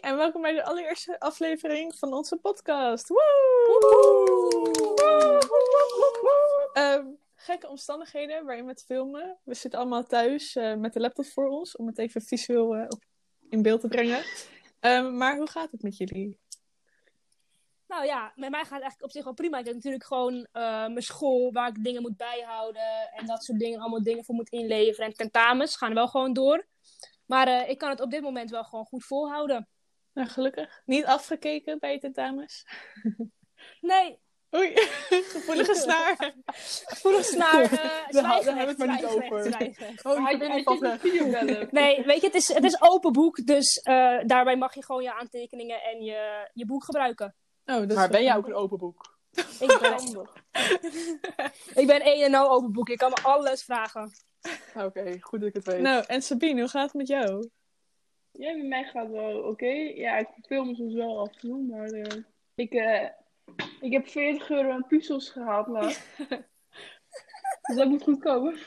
en welkom bij de allereerste aflevering van onze podcast. Woe! Ehm, gekke omstandigheden waarin we het filmen. We zitten allemaal thuis eh, met de laptop voor ons om het even visueel eh, op, in beeld te brengen. Ehm, maar hoe gaat het met jullie? Nou ja, met mij gaat het eigenlijk op zich wel prima. Ik heb natuurlijk gewoon eh, mijn school waar ik dingen moet bijhouden en dat soort dingen, allemaal dingen voor moet inleveren. En tentamens gaan wel gewoon door. Maar ik kan het op dit moment wel gewoon goed volhouden. Nou, gelukkig. Niet afgekeken bij je tentamens? Nee. Oei, gevoelige snaar. Gevoelige snaar. Uh, Daar hebben we het maar niet over. Oh, ik ben niet van. Nee, weet je, het is, het is open boek. Dus uh, daarbij mag je gewoon je aantekeningen en je, je boek gebruiken. Oh, dat maar ben jij ook een open boek? Ik ben, ik ben een en al open boek. Je kan me alles vragen. Oké, okay, goed dat ik het weet. Nou, en Sabine, hoe gaat het met jou? Ja, met mij gaat wel oké. Okay. Ja, ik film soms wel af en toe, maar uh, ik, uh, ik heb 40 euro aan puzzels gehaald laat. dus dat moet goed komen.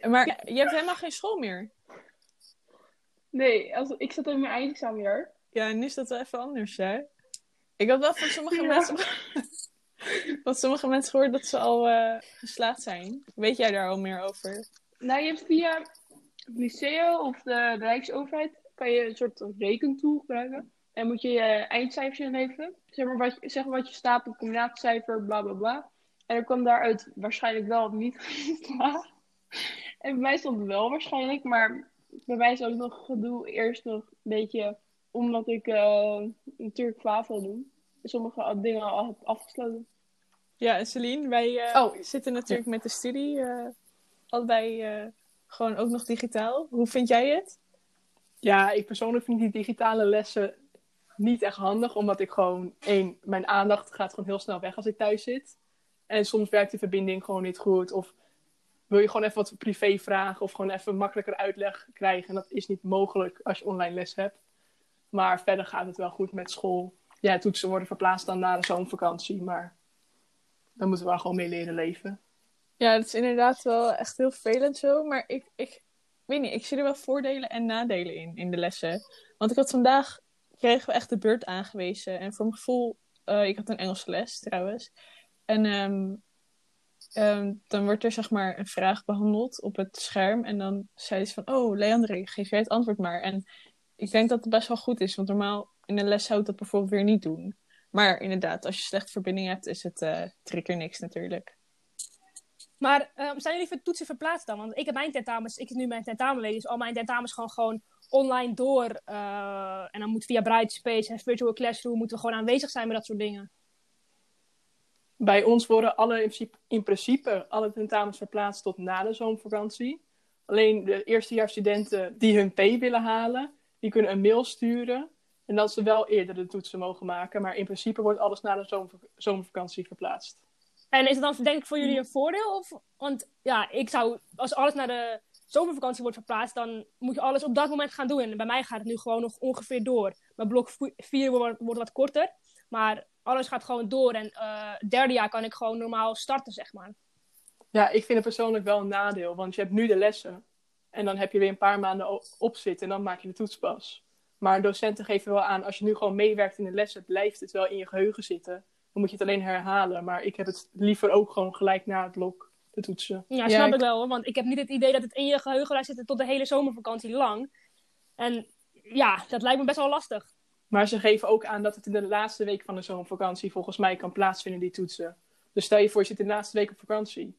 Maar ja. je hebt helemaal geen school meer? Nee, als, ik zat in mijn eindexamenjaar. Ja, nu is dat wel even anders, hè? Ik had wel van sommige ja. mensen... van sommige mensen gehoord dat ze al uh, geslaagd zijn. Weet jij daar al meer over? Nou, je hebt via het lyceum of de Rijksoverheid kan je een soort rekentool gebruiken. En moet je je eindcijfers inleveren. Zeg maar wat, je, zeg maar wat je staat op combinatiecijfer, bla bla bla. En er kwam daaruit waarschijnlijk wel of niet. En bij mij stond het wel waarschijnlijk, maar bij mij is ook nog gedoe eerst nog een beetje omdat ik uh, natuurlijk kwaad wil doen. Sommige dingen al heb afgesloten. Ja, en Celine, wij uh, oh, zitten natuurlijk ja. met de studie. Uh, allebei gewoon ook nog digitaal. Hoe vind jij het? Ja, ik persoonlijk vind die digitale lessen niet echt handig. Omdat ik gewoon, één, mijn aandacht gaat gewoon heel snel weg als ik thuis zit. En soms werkt de verbinding gewoon niet goed. Of wil je gewoon even wat privé vragen. Of gewoon even makkelijker uitleg krijgen. En dat is niet mogelijk als je online les hebt. Maar verder gaat het wel goed met school. Ja, toetsen worden verplaatst dan na de zomervakantie. Maar daar moeten we wel gewoon mee leren leven. Ja, dat is inderdaad wel echt heel vervelend zo. Maar ik, ik weet niet, ik zie er wel voordelen en nadelen in, in de lessen. Want ik had vandaag, kregen we echt de beurt aangewezen. En voor mijn gevoel, uh, ik had een Engelse les trouwens. En um, um, dan wordt er zeg maar een vraag behandeld op het scherm. En dan zei ze van, oh Leandre, geef jij het antwoord maar. En ik denk dat het best wel goed is. Want normaal in een les zou ik dat bijvoorbeeld weer niet doen. Maar inderdaad, als je slechte verbinding hebt, is het uh, trigger niks natuurlijk. Maar um, zijn jullie voor toetsen verplaatst dan? Want ik heb mijn tentamens, ik heb nu mijn tentamenweek, dus al mijn tentamens gewoon, gewoon online door. Uh, en dan moet via Brightspace en Virtual Classroom moeten we gewoon aanwezig zijn met dat soort dingen. Bij ons worden alle, in, principe, in principe alle tentamens verplaatst tot na de zomervakantie. Alleen de eerstejaarsstudenten die hun P willen halen, die kunnen een mail sturen. En dat ze wel eerder de toetsen mogen maken. Maar in principe wordt alles na de zomer, zomervakantie verplaatst. En is het dan denk ik voor jullie een voordeel? Of, want ja, ik zou, als alles naar de zomervakantie wordt verplaatst, dan moet je alles op dat moment gaan doen. En bij mij gaat het nu gewoon nog ongeveer door. Mijn blok 4 wordt, wordt wat korter, maar alles gaat gewoon door. En uh, derde jaar kan ik gewoon normaal starten, zeg maar. Ja, ik vind het persoonlijk wel een nadeel, want je hebt nu de lessen. En dan heb je weer een paar maanden op zitten en dan maak je de toets pas. Maar docenten geven wel aan, als je nu gewoon meewerkt in de lessen, blijft het wel in je geheugen zitten. Dan moet je het alleen herhalen. Maar ik heb het liever ook gewoon gelijk na het blok te toetsen. Ja, snap ja, ik wel hoor. Want ik heb niet het idee dat het in je geheugen blijft zitten tot de hele zomervakantie lang. En ja, dat lijkt me best wel lastig. Maar ze geven ook aan dat het in de laatste week van de zomervakantie volgens mij kan plaatsvinden, die toetsen. Dus stel je voor, je zit in de laatste week op vakantie.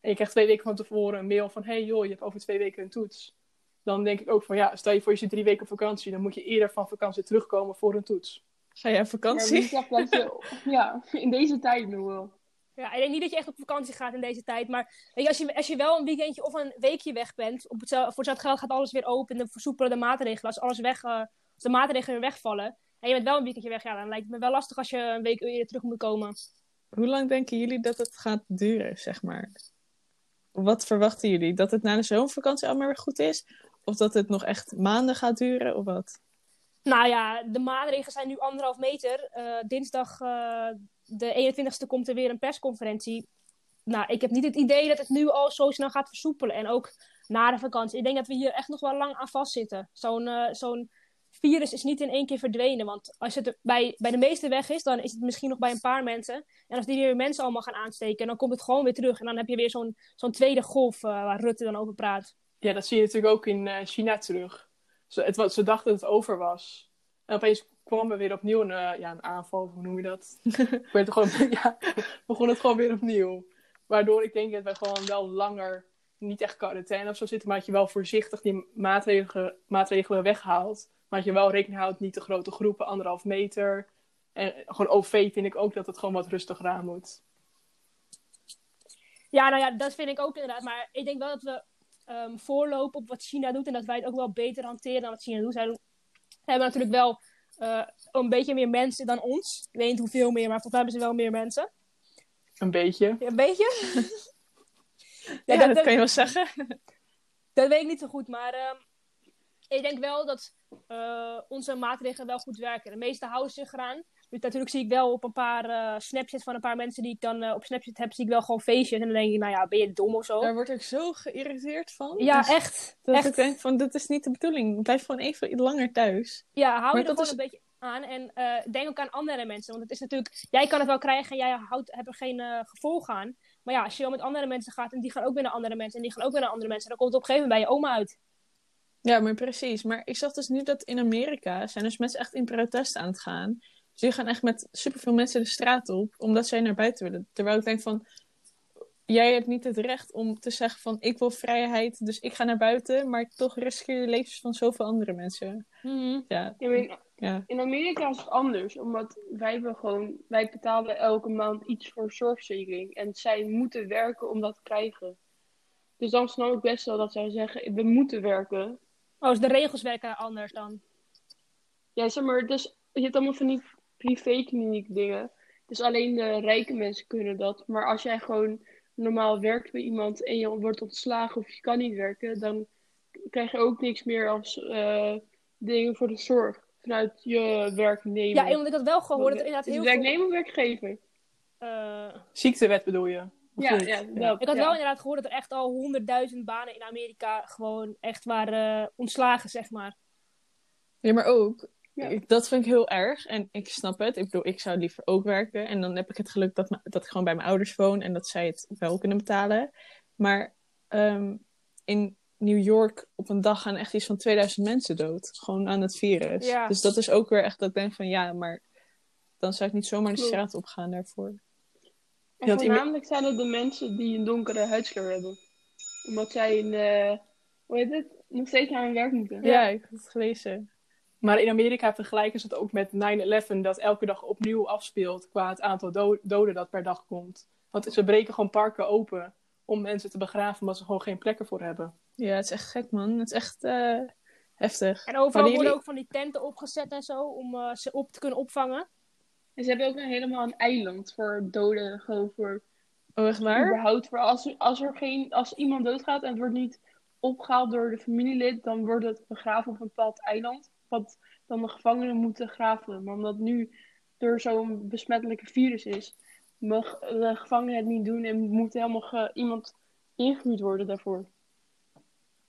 En je krijgt twee weken van tevoren een mail van: hey joh, je hebt over twee weken een toets. Dan denk ik ook van ja, stel je voor, je zit drie weken op vakantie. Dan moet je eerder van vakantie terugkomen voor een toets. Ga je op vakantie? Ja, dat je, ja, in deze tijd nog wel. Ja, ik denk niet dat je echt op vakantie gaat in deze tijd. Maar weet je, als, je, als je wel een weekendje of een weekje weg bent, op het, voor hetzelfde geld gaat alles weer open. En de versoepelen de maatregelen. Als, alles weg, uh, als de maatregelen weer wegvallen en je bent wel een weekendje weg, ja, dan lijkt het me wel lastig als je een week eerder terug moet komen. Hoe lang denken jullie dat het gaat duren, zeg maar? Wat verwachten jullie? Dat het na de zomervakantie allemaal weer goed is? Of dat het nog echt maanden gaat duren, of wat? Nou ja, de maatregelen zijn nu anderhalf meter. Uh, dinsdag uh, de 21ste komt er weer een persconferentie. Nou, ik heb niet het idee dat het nu al zo snel gaat versoepelen. En ook na de vakantie. Ik denk dat we hier echt nog wel lang aan vastzitten. Zo'n zo'n virus is niet in één keer verdwenen. Want als het bij, bij de meeste weg is, dan is het misschien nog bij een paar mensen. En als die weer mensen allemaal gaan aansteken, dan komt het gewoon weer terug. En dan heb je weer zo'n zo'n tweede golf eh, waar Rutte dan over praat. Ja, dat zie je natuurlijk ook in eh, China terug. Ze, het, ze dachten dat het over was. En opeens kwam er weer opnieuw een, eh, ja, een aanval, hoe noem je dat? Ik werd gewoon, ja, begon het gewoon weer opnieuw. Waardoor ik denk dat wij gewoon wel langer niet echt quarantaine of zo zitten, maar dat je wel voorzichtig die maatregelen, maatregelen weghaalt. Maar dat je wel rekening houdt, niet te grote groepen, anderhalf meter. En gewoon OV vind ik ook dat het gewoon wat rustiger aan moet. Ja, nou ja, dat vind ik ook inderdaad. Maar ik denk wel dat we ehm, voorlopen op wat China doet. En dat wij het ook wel beter hanteren dan wat China doet. Zij doen- hebben natuurlijk wel eh, een beetje meer mensen dan ons. Ik weet niet hoeveel meer, maar volgens mij hebben ze wel meer mensen. Een beetje. Ja, een beetje? Ja, dat- kan je wel zeggen. Dat weet ik niet zo goed, maar ehm, ik denk wel dat eh, onze maatregelen wel goed werken. De meeste houden zich eraan. Dus natuurlijk zie ik wel op een paar snapchats van een paar mensen die ik dan eh, op Snapchat heb, zie ik wel gewoon feestjes. En dan denk ik, nou ja, ben je dom of zo? Daar word ik zo geïrriteerd van. Ja, Dus echt. Dat echt. ik denk van, dit is niet de bedoeling. Blijf gewoon even langer thuis. Ja, hou je er gewoon is- een beetje aan. En eh, denk ook aan andere mensen. Want het is natuurlijk, jij kan het wel krijgen en jij houdt, hebt er geen gevolg aan. Maar ja, als je wel met andere mensen gaat en die gaan ook weer naar andere mensen en die gaan ook weer naar andere mensen, dan komt het op een gegeven moment bij je oma uit. Ja, maar precies. Maar ik zag dus nu dat in Amerika zijn dus mensen echt in protest aan het gaan. Dus die gaan echt met superveel mensen de straat op, omdat zij naar buiten willen. Terwijl ik denk van, jij hebt niet het recht om te zeggen van, ik wil vrijheid, dus ik ga naar buiten. Maar toch riskeer je levens van zoveel andere mensen. Ja, Ja, in, ja. in Amerika is het anders, omdat wij hebben gewoon, wij betalen elke maand iets voor zorgverzekering. En zij moeten werken om dat te krijgen. Dus dan snap ik best wel dat zij zeggen, we moeten werken. Oh, dus de regels werken anders dan. Ja, zeg maar, dus je hebt allemaal van die privékliniek dingen. Dus alleen de rijke mensen kunnen dat. Maar als jij gewoon normaal werkt bij iemand en je wordt ontslagen of je kan niet werken, dan krijg je ook niks meer als eh, dingen voor de zorg vanuit je werknemer. Ja, omdat ik had wel gehoord dat er inderdaad Is heel het veel... werknemer of werkgever? eh, Ziektewet bedoel je? Ja, ja, dat. ik had ja. wel inderdaad gehoord dat er echt al honderdduizend banen in Amerika gewoon echt waren eh, ontslagen, zeg maar. ja, maar ook, Ja. dat vind ik heel erg. En ik snap het. Ik bedoel, ik zou liever ook werken. En dan heb ik het geluk dat, dat ik gewoon bij mijn ouders woon en dat zij het wel kunnen betalen. Maar ehm, in New York op een dag gaan echt iets van 2000 mensen dood. Gewoon aan het virus. Ja. Dus dat is ook weer echt dat ik denk van ja, maar dan zou ik niet zomaar de straat op gaan daarvoor. En voornamelijk zijn het de mensen die een donkere huidskleur hebben. Omdat zij een, eh, hoe heet het, nog steeds naar hun werk moeten. Ja, ik heb het gelezen. Maar in Amerika vergelijken ze het ook met 9-11, dat elke dag opnieuw afspeelt qua het aantal do- doden dat per dag komt. Want ze breken gewoon parken open om mensen te begraven, omdat ze gewoon geen plekken voor hebben. Ja, het is echt gek man. Het is echt eh, heftig. En overal worden ook van die tenten opgezet en zo, om eh, ze op te kunnen opvangen. En ze hebben ook een, helemaal een eiland voor doden, gewoon voor Oh, echt waar? überhaupt voor als, als er geen, als iemand doodgaat en het wordt niet opgehaald door de familielid, dan wordt het begraven op een bepaald eiland. Wat dan de gevangenen moeten graven. Maar omdat nu door zo'n besmettelijke virus is, mag de gevangenen het niet doen en moet helemaal iemand ingehuurd worden daarvoor.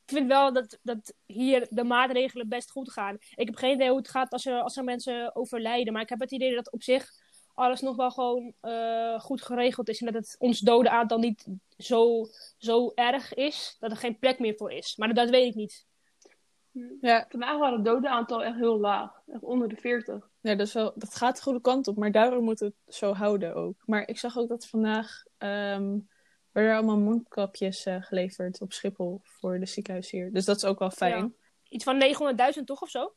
Ik vind wel dat, dat hier de maatregelen best goed gaan. Ik heb geen idee hoe het gaat als er, als er mensen overlijden. Maar ik heb het idee dat op zich alles nog wel gewoon eh, goed geregeld is. En dat het ons dodenaantal niet zo, zo erg is. Dat er geen plek meer voor is. Maar dat weet ik niet. Ja, Vandaag waren het dodenaantal echt heel laag. Echt onder de 40. Ja, dat, is wel, dat gaat de goede kant op, maar daarom moeten we het zo houden ook. Maar ik zag ook dat vandaag ehm werden er allemaal mondkapjes eh, geleverd op Schiphol voor de ziekenhuis hier. Dus dat is ook wel fijn. Iets van 900.000 toch of zo?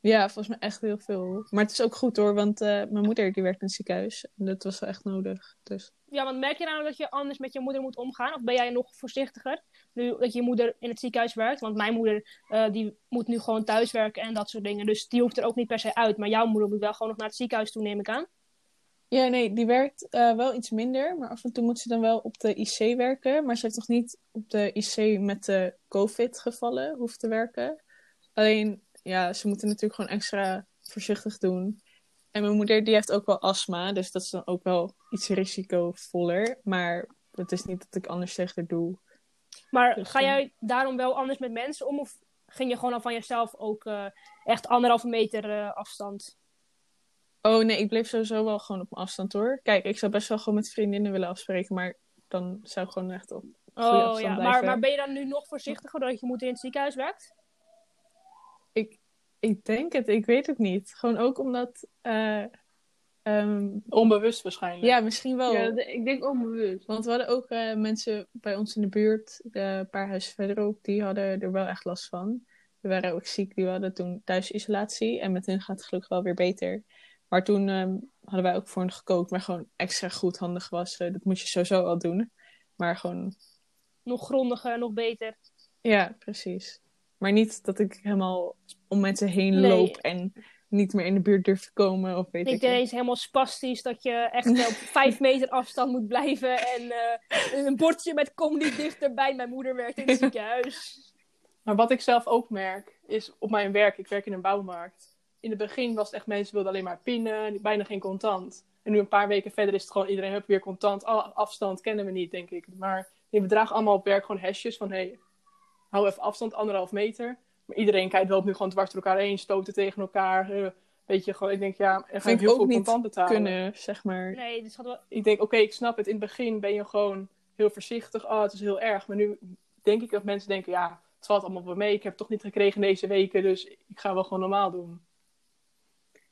Ja. volgens mij echt heel veel. Maar het is ook goed hoor, want eh, mijn moeder die werkt in het ziekenhuis. En dat was wel echt nodig. Dus Ja, want merk je nou dat je anders met je moeder moet omgaan? Of ben jij nog voorzichtiger? Nu dat je moeder in het ziekenhuis werkt. Want mijn moeder eh, die moet nu gewoon thuis werken en dat soort dingen. Dus die hoeft er ook niet per se uit. Maar jouw moeder moet wel gewoon nog naar het ziekenhuis toe, neem ik aan. ja, nee, die werkt eh, wel iets minder. Maar af en toe moet ze dan wel op de IC werken. Maar ze heeft nog niet op de IC met de COVID-gevallen hoeven te werken. Alleen, ja, ze moeten natuurlijk gewoon extra voorzichtig doen. En mijn moeder die heeft ook wel astma, dus dat is dan ook wel iets risicovoller. Maar het is niet dat ik anders tegen haar doe. Maar Dus, ga eh, jij daarom wel anders met mensen om? Of ging je gewoon al van jezelf ook eh, echt anderhalve meter eh, afstand? Oh nee, ik bleef sowieso wel gewoon op mijn afstand hoor. Kijk, ik zou best wel gewoon met vriendinnen willen afspreken, maar dan zou ik gewoon echt op goede Oh afstand ja, maar, maar ben je dan nu nog voorzichtiger doordat je moeder in het ziekenhuis werkt? Ik, denk het, ik weet het niet. Gewoon ook omdat, eh, ehm, Onbewust waarschijnlijk. ja, misschien wel. Ja, ik denk onbewust. Want we hadden ook eh, mensen bij ons in de buurt, de, een paar huizen verderop, die hadden er wel echt last van. We waren ook ziek, die hadden toen thuisisolatie. En met hen gaat het gelukkig wel weer beter. Maar toen ehm, hadden wij ook voor hen gekookt, maar gewoon extra goed handig gewassen. Dat moet je sowieso al doen. Maar gewoon, Nog grondiger, nog beter. ja, precies. Maar niet dat ik helemaal om mensen heen Nee. loop en niet meer in de buurt durf te komen. Of weet ik het. ineens helemaal spastisch dat je echt op vijf meter afstand moet blijven. En eh, een bordje met kom niet dichterbij. Mijn moeder werkt in het ziekenhuis. Maar wat ik zelf ook merk, is op mijn werk, ik werk in een bouwmarkt. In het begin was het echt, mensen wilden alleen maar pinnen, bijna geen contant. En nu een paar weken verder is het gewoon, iedereen heeft weer contant. Oh, afstand kennen we niet, denk ik. Maar nee, we dragen allemaal op werk gewoon hesjes van, hé, hey, hou even afstand, anderhalf meter. Maar iedereen kijkt wel nu gewoon dwars door elkaar heen, stoten tegen elkaar. eh, weet je, gewoon, ik denk, ja, er gaan ik heel ook veel contant betalen. Kunnen, zeg maar. Nee, dus hadden we... ik denk, oké, ik snap het. In het begin ben je gewoon heel voorzichtig. Oh, het is heel erg. Maar nu denk ik dat mensen denken, ja, het valt allemaal wel mee. Ik heb het toch niet gekregen deze weken, dus ik ga wel gewoon normaal doen.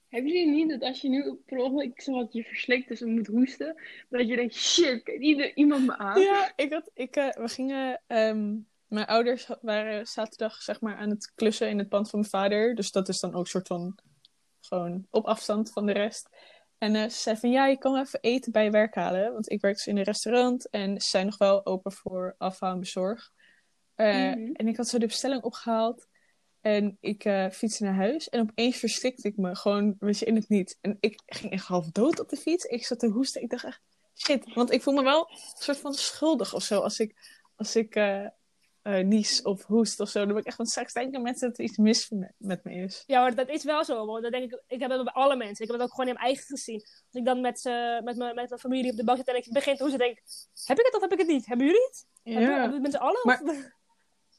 Hebben jullie niet dat als je nu per ongeluk zo wat je verslikt dus en moet hoesten, dat je denkt, shit, kijkt ieder, iemand me aan? Ja, ik had, ik, eh, we gingen. ehm, mijn ouders waren zaterdag zeg maar aan het klussen in het pand van mijn vader. Dus dat is dan ook soort van gewoon op afstand van de rest. En eh, ze zei van ja, je kan even eten bij je werk halen. Want ik werk dus in een restaurant en ze zijn nog wel open voor afhaal en bezorg. Eh, Mhm. En ik had zo de bestelling opgehaald. En ik eh fietste naar huis. En opeens verslikte ik me gewoon, weet je, in het niet. En ik ging echt half dood op de fiets. Ik zat te hoesten. Ik dacht echt, shit. Want ik voel me wel een soort van schuldig of zo. Als ik, als ik eh, nies of hoest of zo. Dan ben ik echt van straks denken mensen dat er iets mis met, me is. Ja, maar dat is wel zo. Want dat denk ik, ik heb het bij alle mensen. Ik heb het ook gewoon in mijn eigen gezien. Als ik dan met, z'n- met, mijn, met mijn familie op de bank zit en ik begin te hoesten, denk ik, heb ik het of heb ik het niet? Hebben jullie het? Hebben we- hebben we het met z'n allen? Maar- Of-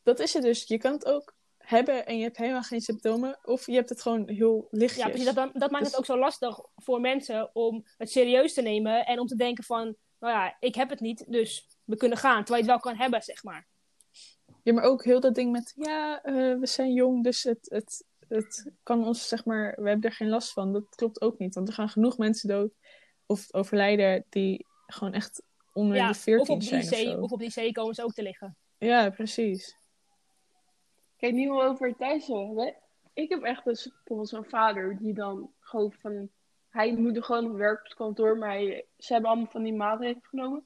Dat is het dus. Je kan het ook hebben en je hebt helemaal geen symptomen. Of je hebt het gewoon heel lichtjes. Ja, precies. Dat, dat maakt Dus- het ook zo lastig voor mensen om het serieus te nemen en om te denken van, nou ja, ik heb het niet, dus we kunnen gaan. Terwijl je het wel kan hebben, zeg maar. Ja, maar ook heel dat ding met, ja, eh, we zijn jong, dus het, het, het kan ons, zeg maar, we hebben er geen last van. Dat klopt ook niet, want er gaan genoeg mensen dood of overlijden die gewoon echt onder Ja, de of 14 op, zijn die of zee, zo. of op die zee komen ze ook te liggen. Ja, precies. Kijk, nu we over thuis hebben. Ik heb echt dus bijvoorbeeld zo'n vader die dan gewoon van... Hij moet er gewoon op werk op het kantoor, maar hij, ze hebben allemaal van die maatregelen genomen.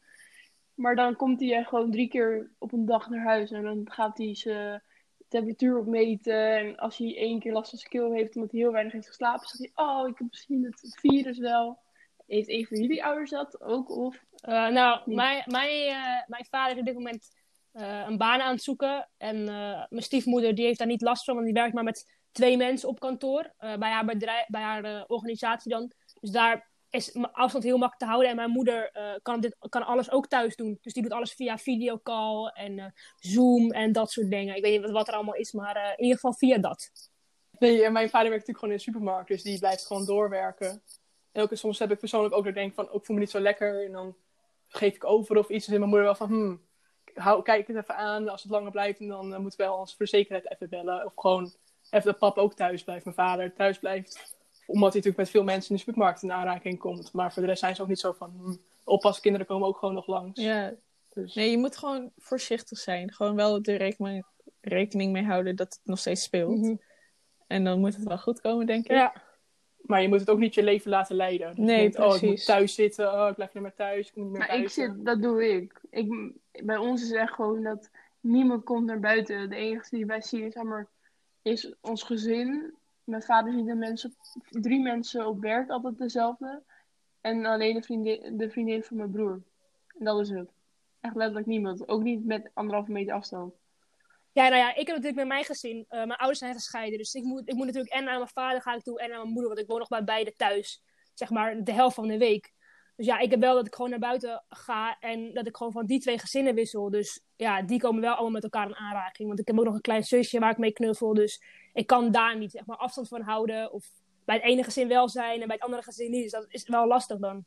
Maar dan komt hij gewoon drie keer op een dag naar huis en dan gaat hij zijn temperatuur opmeten. En als hij één keer last van zijn keel heeft omdat hij heel weinig heeft geslapen, zegt hij, oh, ik heb misschien het virus wel. Heeft een van jullie ouders dat ook? Of Eh, nou, Niet. mijn, mijn, eh, mijn vader is op dit moment eh, een baan aan het zoeken. En mijn stiefmoeder die heeft daar niet last van, want die werkt maar met twee mensen op kantoor. bij haar, bedrijf, bij haar organisatie dan. Dus daar is mijn afstand heel makkelijk te houden. En mijn moeder eh, kan, dit, kan alles ook thuis doen. Dus die doet alles via videocall en eh, Zoom en dat soort dingen. Ik weet niet wat, er allemaal is, maar eh, in ieder geval via dat. Nee, en mijn vader werkt natuurlijk gewoon in de supermarkt, dus die blijft gewoon doorwerken. En ook, soms heb ik persoonlijk ook dat ik denk van, ook ik voel me niet zo lekker. En dan geef ik over of iets. En mijn moeder wel van, hmm, hou, kijk het even aan. Als het langer blijft, dan moeten we wel ons voor zekerheid even bellen. Of gewoon even dat pap ook thuis blijft, mijn vader thuis blijft. Omdat hij natuurlijk met veel mensen in de supermarkt in aanraking komt. Maar voor de rest zijn ze ook niet zo van, hmm, oppaskinderen komen ook gewoon nog langs. Ja, Dus, nee, je moet gewoon voorzichtig zijn. Gewoon wel er rekening, rekening mee houden dat het nog steeds speelt. Mhm. En dan moet het wel goed komen, denk ik. Ja, Maar je moet het ook niet je leven laten leiden. Dus je Nee, denkt, oh, ik moet precies. thuis zitten. Oh, ik blijf niet meer thuis. Ik moet niet meer Maar ik zit, dat doe ik. ik. Bij ons is echt gewoon dat niemand komt naar buiten. De enige die wij zien maar, is ons gezin. Mijn vader ziet de mensen, drie mensen op werk altijd dezelfde. En alleen de vriendin, de vriendin van mijn broer. En dat is het. Echt letterlijk niemand. Ook niet met anderhalve meter afstand. Ja, nou ja, ik heb natuurlijk met mijn gezin, eh, mijn ouders zijn gescheiden, dus ik moet, ik moet natuurlijk en naar mijn vader ga ik toe en naar mijn moeder, want ik woon nog bij beide thuis, zeg maar de helft van de week. Dus Dus ja, ik heb wel dat ik gewoon naar buiten ga en dat ik gewoon van die twee gezinnen wissel. Dus ja, die komen wel allemaal met elkaar in aanraking. Want ik heb ook nog een klein zusje waar ik mee knuffel. Dus ik kan daar niet zeg maar, afstand van houden. Of bij het ene gezin wel zijn en bij het andere gezin niet. Dus dat is wel lastig dan.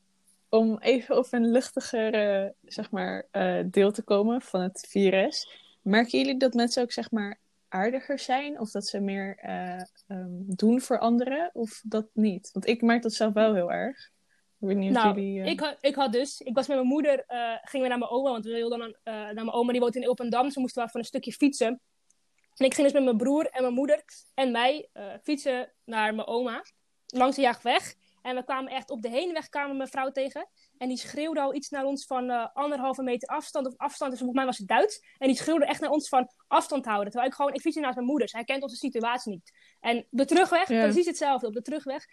Om even over een luchtiger zeg maar, eh, deel te komen van het virus. Merken jullie dat mensen ook zeg maar, aardiger zijn? Of dat ze meer eh, ehm, doen voor anderen? Of dat niet? Want ik merk dat zelf wel heel erg. Ik weet niet of Nou, jullie... eh, ik, had, ik had dus, ik was met mijn moeder, gingen we naar mijn oma, want we wilden dan naar mijn oma, die woont in Ilpendam, ze moesten we van een stukje fietsen. En ik ging dus met mijn broer en mijn moeder en mij eh, fietsen naar mijn oma, langs de jachtweg. En we kwamen echt op de heenweg kwamen mijn vrouw tegen. En die schreeuwde al iets naar ons van eh, anderhalve meter afstand of afstand. Dus volgens mij was het Duits. En die schreeuwde echt naar ons van afstand houden. Terwijl ik gewoon, ik fiets naast mijn moeder. Zij kent onze situatie niet. En de terugweg, Ja. precies hetzelfde. Op de terugweg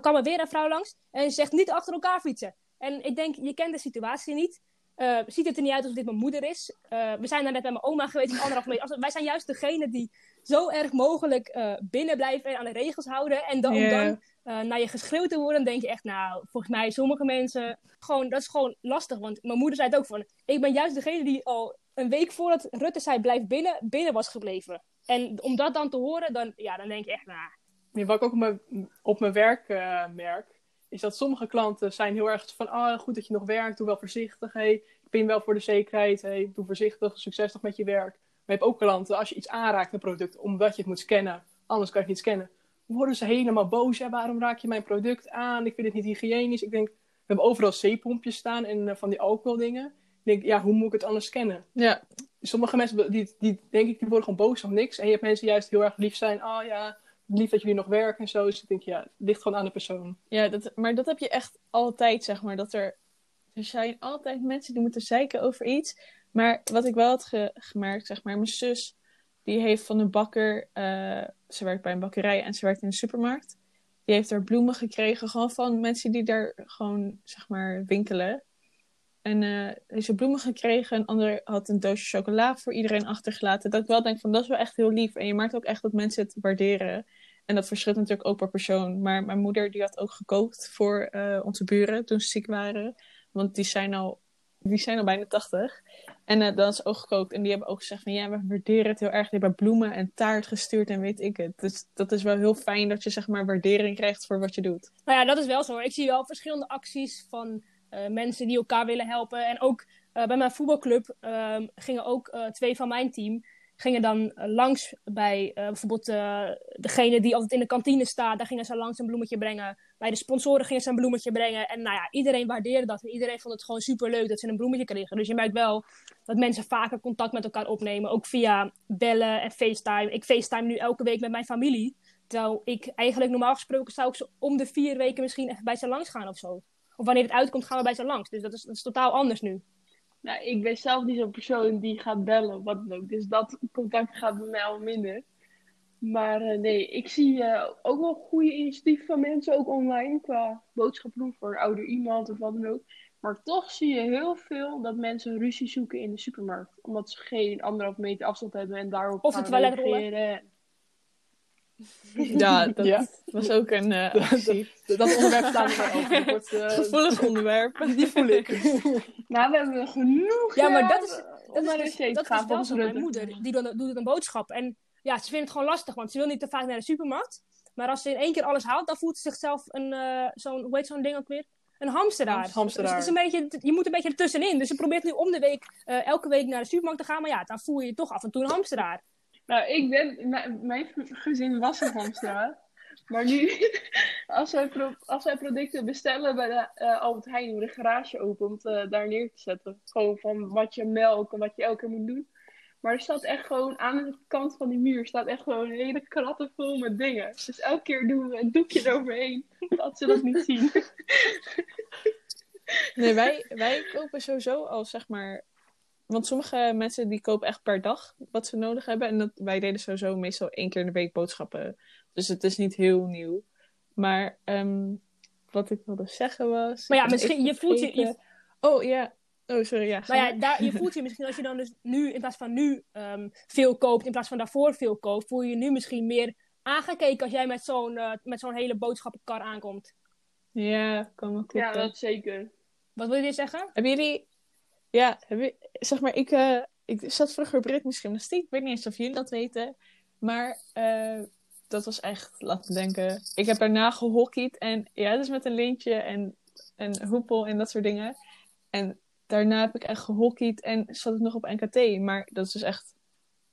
kwam er weer een vrouw langs. En ze zegt niet achter elkaar fietsen. En ik denk, je kent de situatie niet. Eh, ziet het er niet uit alsof dit mijn moeder is. Eh, we zijn daar net bij mijn oma geweest. van Anderhalf meter. Wij zijn juist degene die zo erg mogelijk eh, binnen blijven en aan de regels houden. En dan, om dan naar je geschreeuwd te worden, denk je echt, nou, volgens mij sommige mensen, gewoon, dat is gewoon lastig. Want mijn moeder zei het ook van, ik ben juist degene die al een week voordat Rutte zei blijf binnen, binnen was gebleven. En om dat dan te horen, dan, ja, dan denk je echt, nou, Nee, wat ik ook op mijn, op mijn werk merk, is dat sommige klanten zijn heel erg van, ah, goed dat je nog werkt, doe wel voorzichtig, hey, ik ben wel voor de zekerheid, hey, doe voorzichtig, succes nog met je werk. Maar je hebt ook klanten, als je iets aanraakt, een product, omdat je het moet scannen, anders kan je het niet scannen, worden ze helemaal boos. Ja, waarom raak je mijn product aan? Ik vind het niet hygiënisch. Ik denk, we hebben overal zeepompjes staan en eh, van die alcoholdingen. Ik denk, ja, hoe moet ik het anders scannen? Ja, sommige mensen, die, die denk ik, die worden gewoon boos om niks. En je hebt mensen die juist heel erg lief zijn. Oh ja, lief dat jullie nog werken en zo. Dus ik denk, ja, het ligt gewoon aan de persoon. ja dat, maar dat heb je echt altijd, zeg maar. Dat er, er zijn altijd mensen die moeten zeiken over iets. Maar wat ik wel had ge- gemerkt, zeg maar, mijn zus, die heeft van een bakker, eh, ze werkt bij een bakkerij en ze werkt in een supermarkt. Die heeft er bloemen gekregen, gewoon van mensen die daar gewoon, zeg maar, winkelen. En eh heeft ze bloemen gekregen. Een ander had een doosje chocola voor iedereen achtergelaten. Dat ik wel denk van, dat is wel echt heel lief. En je merkt ook echt dat mensen het waarderen. En dat verschilt natuurlijk ook per persoon. Maar mijn moeder die had ook gekookt voor eh, onze buren toen ze ziek waren. Want die zijn al, die zijn al bijna 80. En eh, dan is ook gekookt. En die hebben ook gezegd van ja, we waarderen het heel erg. Die hebben bloemen en taart gestuurd en weet ik het. Dus dat is wel heel fijn dat je zeg maar waardering krijgt voor wat je doet. Nou ja, dat is wel zo. Ik zie wel verschillende acties van eh, mensen die elkaar willen helpen. En ook bij mijn voetbalclub ehm, gingen ook twee van mijn team gingen dan eh, langs bij eh, bijvoorbeeld eh, degene die altijd in de kantine staat. Daar gingen ze langs een bloemetje brengen. Bij de sponsoren gingen ze een bloemetje brengen. En nou ja, iedereen waardeerde dat. En iedereen vond het gewoon super leuk dat ze een bloemetje kregen. Dus je merkt wel dat mensen vaker contact met elkaar opnemen. Ook via bellen en FaceTime. Ik FaceTime nu elke week met mijn familie. Terwijl ik eigenlijk normaal gesproken zou ik zo om de vier weken misschien even bij ze langs gaan of zo. Of wanneer het uitkomt, gaan we bij ze langs. Dus dat is, dat is totaal anders nu. Nou, ik ben zelf niet zo'n persoon die gaat bellen, wat dan ook. Dus dat contact gaat bij mij al minder. Maar eh, nee, ik zie eh, ook wel goede initiatieven van mensen, ook online, qua boodschappen doen voor ouder iemand of wat dan ook. Maar toch zie je heel veel dat mensen ruzie zoeken in de supermarkt. Omdat ze geen anderhalf meter afstand hebben en daarop Of gaan reageren. Ja, dat Ja. was ook een eh, actie. Dat, dat onderwerp staan we wel over. Wordt, gevoelig onderwerp. die voel ik. Nou, we hebben genoeg Ja, maar dat is- Dat is, dus- dat is wel volgens zo. Mijn moeder die doet, doet een boodschap. En ja, ze vindt het gewoon lastig, want ze wil niet te vaak naar de supermarkt. Maar als ze in één keer alles haalt, dan voelt ze zichzelf een, eh, zo'n, hoe heet zo'n ding ook weer? Een hamsteraar. Hams- hamsteraar. Dus het is een beetje, je moet een beetje ertussenin. Dus ze probeert nu om de week, eh, elke week naar de supermarkt te gaan. Maar ja, dan voel je je toch af en toe een hamsteraar. Nou, ik ben, mijn gezin was een hamster. Maar nu, als wij, als wij producten bestellen bij de eh, Albert Heijn, doen we de garage open om het eh, daar neer te zetten. Gewoon van wat je melk en wat je elke keer moet doen. Maar er staat echt gewoon aan de kant van die muur staat echt gewoon een hele kratten vol met dingen. Dus elke keer doen we een doekje eroverheen, dat ze dat niet zien. Nee, wij, wij kopen sowieso al zeg maar. Want sommige mensen die kopen echt per dag wat ze nodig hebben. En dat, wij deden sowieso meestal één keer in de week boodschappen. Dus het is niet heel nieuw. Maar ehm, wat ik wilde zeggen was. Maar ja, misschien, je voelt je. Oh ja. Oh, sorry. Ja, Nou ja, maar. daar, je voelt je misschien als je dan dus nu, in plaats van nu ehm, veel koopt, in plaats van daarvoor veel koopt, voel je je nu misschien meer aangekeken als jij met zo'n eh, met zo'n hele boodschappenkar aankomt. Ja, kan wel kloppen. Ja, dat zeker. Wat wil je weer zeggen? Hebben jullie... Ja, zeg maar, ik, eh, ik zat vroeger op ritmesgymnastiek. Ik weet niet eens of jullie dat weten. Maar eh, dat was echt, laat me denken... Ik heb daarna gehockeyd. En ja, dus met een lintje en een hoepel en dat soort dingen. En daarna heb ik echt gehockeyd en zat ik nog op NKT. Maar dat is dus echt...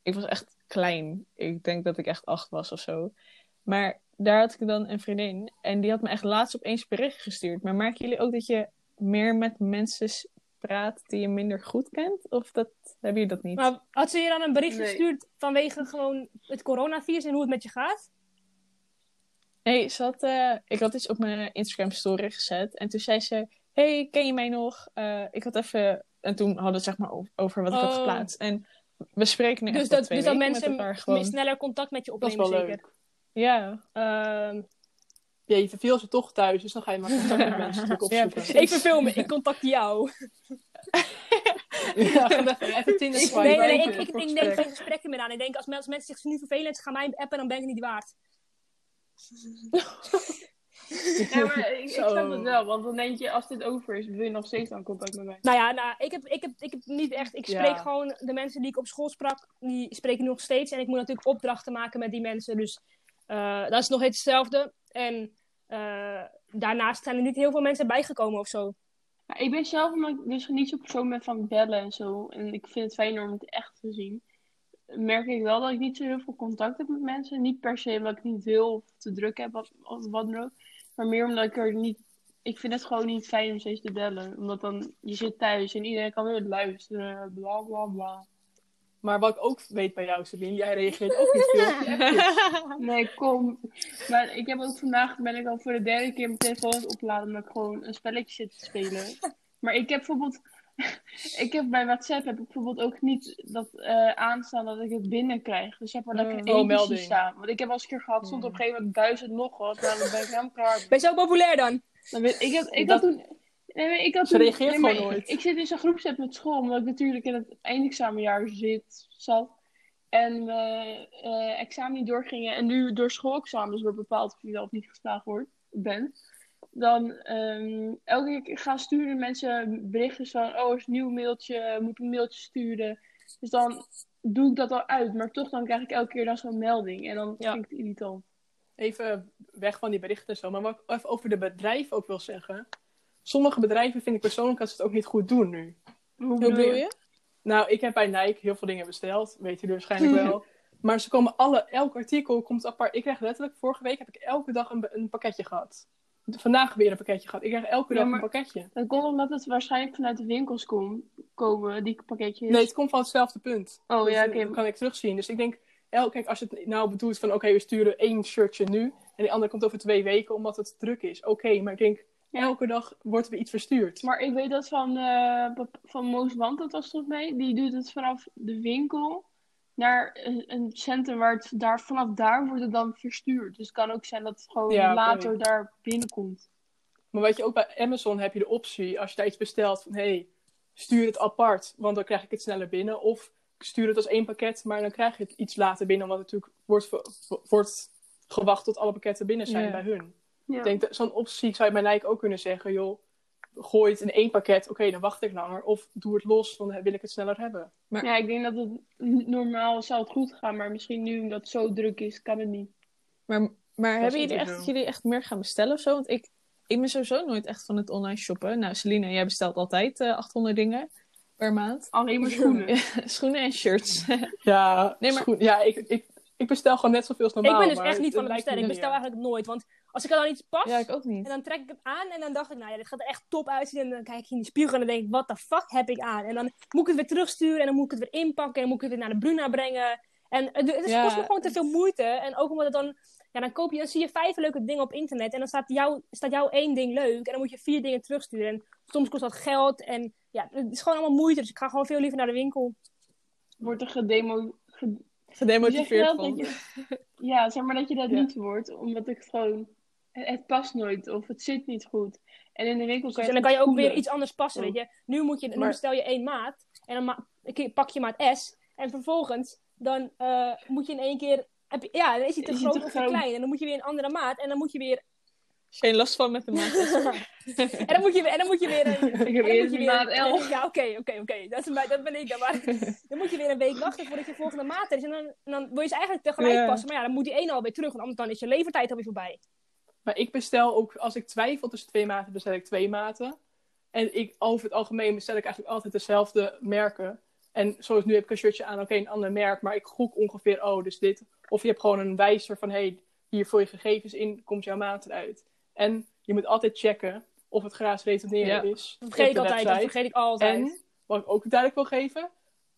Ik was echt klein. Ik denk dat ik echt acht was of zo. Maar daar had ik dan een vriendin. En die had me echt laatst opeens bericht gestuurd. Maar merken jullie ook dat je meer met mensen praat die je minder goed kent? Of dat, hebben jullie dat niet? Maar had ze je dan een bericht Nee. gestuurd vanwege gewoon het coronavirus en hoe het met je gaat? Nee, ze had, eh, ik had iets op mijn Instagram story gezet. En toen zei ze, hey, ken je mij nog? Eh, ik had even... En toen hadden we het zeg maar over wat ik had Oh. geplaatst. En we spreken nu Dus echt dat, twee dus dat mensen gewoon. sneller contact met je Dat is opnemen, wel zeker. leuk. Ja, Ehm, Ja, je verveelt ze toch thuis, dus dan ga je maar contact met mensen natuurlijk Ja, opzoeken. precies. even filmen, ik contact jou. Ja, gewoon even, even Tinder Ik, swipen. nee, nee, nee, ik, ik, ik neem geen gesprekken meer aan. Ik denk, als, men- als mensen zich nu vervelen en ze gaan mij appen, dan ben ik het niet waard. Ja, maar ik, ik snap het wel. Want dan denk je, als dit over is, wil je nog steeds aan contact met mij. Nou ja, nou, ik, heb, ik, heb, ik heb niet echt. Ik Ja. spreek gewoon de mensen die ik op school sprak, die spreek ik nog steeds. En ik moet natuurlijk opdrachten maken met die mensen. Dus dat is nog hetzelfde. En eh, daarnaast zijn er niet heel veel mensen bijgekomen of zo. Ik ben zelf, omdat ik dus niet zo'n persoon ben van bellen en zo. En ik vind het fijner om het echt te zien. Merk ik wel dat ik niet zo heel veel contact heb met mensen. Niet per se omdat ik niet wil of te druk heb of wat dan ook. Maar meer omdat ik er niet... Ik vind het gewoon niet fijn om steeds te bellen. Omdat dan, je zit thuis en iedereen kan weer luisteren. Bla bla bla. Maar wat ik ook weet bij jou, Sabine, jij reageert ook niet veel. Nee, kom. Maar ik heb ook vandaag, ben ik al voor de derde keer mijn telefoon opladen omdat ik gewoon een spelletje zit te spelen. Maar ik heb bijvoorbeeld, ik heb bij WhatsApp heb ik bijvoorbeeld ook niet dat eh, aanstaan dat ik het binnen krijg. Dus zeg maar dat ik Oh, er één melding. staan. Want ik heb al eens een keer gehad, stond op een gegeven moment duizend nog wat. Nou, dan ben ik helemaal klaar. Ben je zo populair dan? Dan weet, ik had, ik Dat- had toen... Nee, maar ik had Ze reageert gewoon ik- nooit. Ik, zit in zo'n groepset met school, omdat ik natuurlijk in het eindexamenjaar zit, zat. En we eh, examen niet doorgingen. En nu door schoolexamens wordt bepaald of je wel of niet geslaagd wordt, bent. Dan ehm, elke keer gaan sturen mensen berichten van... Oh, er is een nieuw mailtje, moet een mailtje sturen. Dus dan doe ik dat al uit. Maar toch dan krijg ik elke keer dan zo'n melding. En dan Ja. vind ik het irritant. Even weg van die berichten en zo. Maar wat ik even over de bedrijven ook wil zeggen. Sommige bedrijven vind ik persoonlijk dat ze het ook niet goed doen nu. Hoe bedoel je? Nou, ik heb bij Nike heel veel dingen besteld. Weet jullie waarschijnlijk wel. Maar ze komen alle, elk artikel komt apart. Ik krijg letterlijk, vorige week heb ik elke dag een, een pakketje gehad. Vandaag weer een pakketje gehad. Ik krijg elke Ja, dag een pakketje. Dat komt omdat het waarschijnlijk vanuit de winkels kom, komen, die pakketjes. Nee, het komt van hetzelfde punt. Oh Dus ja, dat oké. kan ik terugzien. Dus ik denk, kijk, als je het nou bedoelt van oké, we sturen één shirtje nu. En die andere komt over twee weken omdat het druk is. Oké, maar ik denk, Ja. elke dag wordt er iets verstuurd. Maar ik weet dat van, bep- van Moos Want, dat was volgens mij, die doet het vanaf de winkel naar een, centrum waar het daar, vanaf daar wordt het dan verstuurd. Dus het kan ook zijn dat het gewoon Ja, later daar binnenkomt. Maar weet je, ook bij Amazon heb je de optie, als je daar iets bestelt, van hé, hey, stuur het apart, want dan krijg ik het sneller binnen. Of stuur het als één pakket, maar dan krijg je het iets later binnen, omdat het natuurlijk wordt, wordt gewacht tot alle pakketten binnen zijn Ja. bij hun. Ja. Ik denk dat zo'n optie zou je bij Nike ook kunnen zeggen, joh, gooi het in één pakket, oké, dan wacht ik langer. Of doe het los, dan wil ik het sneller hebben. ja, ik denk dat het normaal zou het goed gaan, maar misschien nu omdat het zo druk is, kan het niet. Maar, maar hebben jullie echt dat jullie echt meer gaan bestellen of zo? Want ik, ik ben sowieso nooit echt van het online shoppen. Nou, Celine, jij bestelt altijd eh 800 dingen per maand. Alleen maar schoenen. Schoenen en shirts. Ja, Nee, maar- schoen- ja ik, ik, ik bestel gewoon net zoveel als normaal. ik ben dus maar echt niet van het bestelling. Ik bestel eigenlijk nooit. Want als ik er dan iets pas, ja, ik ook en niet. dan trek ik het aan en dan dacht ik, nou ja, dit gaat er echt top uitzien. En dan kijk ik in de spiegel en dan denk ik, wat de fuck heb ik aan? En dan moet ik het weer terugsturen en dan moet ik het weer inpakken en dan moet ik het weer naar de Bruna brengen. En het, het Ja, kost me gewoon te veel moeite. En ook omdat het dan, ja, dan koop je, dan zie je vijf leuke dingen op internet en dan staat jou, staat jou één ding leuk en dan moet je vier dingen terugsturen. En soms kost dat geld en ja, het is gewoon allemaal moeite. Dus ik ga gewoon veel liever naar de winkel. Wordt er gedemo... ge- Gedemotiveerd van. Dat je- Ja, zeg maar dat je dat Ja. niet wordt, omdat ik gewoon... Het, past nooit of het zit niet goed. En in de winkel kan je en dan kan je ook weer iets anders passen, Oh. weet je. Nu, moet je, nu Maar- bestel je één maat en dan ma- pak je maat S. En vervolgens dan eh, moet je in één keer... Heb je, ja, dan is hij te Is groot te of te groot? klein. En dan moet je weer een andere maat. En dan moet je weer... Geen last van met de maat. en, dan moet je, weer- en dan moet je weer... Een, Ik heb eerst een weer- maat 11. Ja, oké, oké, oké. Dat, is mij- dat ben ik dan. Maar dan moet je weer een week wachten voordat je volgende maat er is. En dan, dan wil je ze eigenlijk tegelijk Ja. passen. Maar ja, dan moet die ene alweer terug. Want anders dan is je levertijd alweer voorbij. Maar ik bestel ook, als ik twijfel tussen twee maten, bestel ik twee maten. En ik, over het algemeen bestel ik eigenlijk altijd dezelfde merken. En zoals nu heb ik een shirtje aan, oké, een ander merk. Maar ik gok ongeveer, oh, dus dit. Of je hebt gewoon een wijzer van, hey, hier vul je gegevens in, komt jouw maat eruit. En je moet altijd checken of het gratis retourneren Ja. is. Dat vergeet ik altijd. Dat vergeet ik altijd. En, wat ik ook duidelijk wil geven,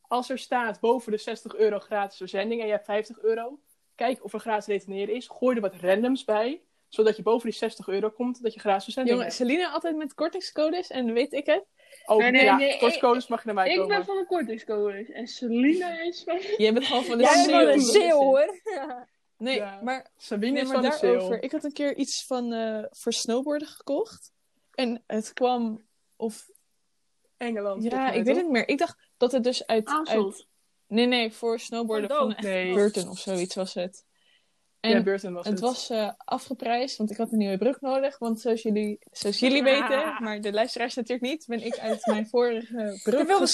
als er staat boven de 60 euro gratis verzending en je hebt 50 euro, kijk of er gratis retourneren is. Gooi er wat randoms bij, zodat je boven die 60 euro komt, dat je gratis verzending Jongen, hebt. Celine altijd met kortingscodes en weet ik het. Oh, Nee, nee, ja, nee, kortcodes mag je naar mij Ik komen. ben van de kortingscodes. En Selina is van... Jij bent gewoon van de Jij bent sale. hoor. Nee, Ja. maar, Sabine nee, is maar van de. Ik had een keer iets van eh, voor snowboarden gekocht. En het kwam, of Engeland. ja, ik weet het niet meer. Ik dacht dat het dus uit, uit Nee, nee, voor snowboarden Van van Nee. Burton of zoiets was het. En ja, Burton was het. het was eh, afgeprijsd, want ik had een nieuwe broek nodig. Want zoals jullie, zoals jullie Ah. weten, maar de luisteraars natuurlijk niet, ben ik uit mijn vorige Je broek wilde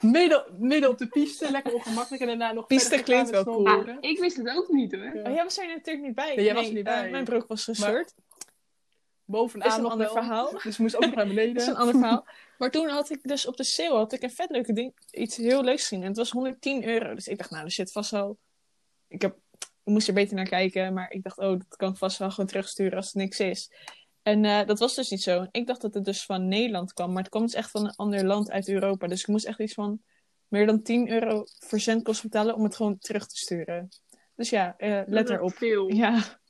midden, midden op de piste, lekker ongemakkelijk. En daarna nog Piste klinkt wel cool. snowboarden. Ik wist het ook niet hoor. Ja. Oh, jij was er natuurlijk niet bij. Nee, jij was er niet eh, bij. mijn broek was gescheurd. Bovenaan is een nog ander wel. verhaal. Dus moest ook nog naar beneden. Dat is een ander verhaal. Maar toen had ik dus op de sale had ik een vet leuke ding, iets heel leuks gezien. En het was 110 euro. Dus ik dacht, nou, er zit vast wel... Ik, heb, ik moest er beter naar kijken. Maar ik dacht, oh, dat kan ik vast wel gewoon terugsturen als het niks is. En eh, dat was dus niet zo. Ik dacht dat het dus van Nederland kwam. Maar het kwam dus echt van een ander land uit Europa. Dus ik moest echt iets van meer dan 10 euro verzendkosten betalen om het gewoon terug te sturen. Dus ja, eh, let erop. Veel. Ja,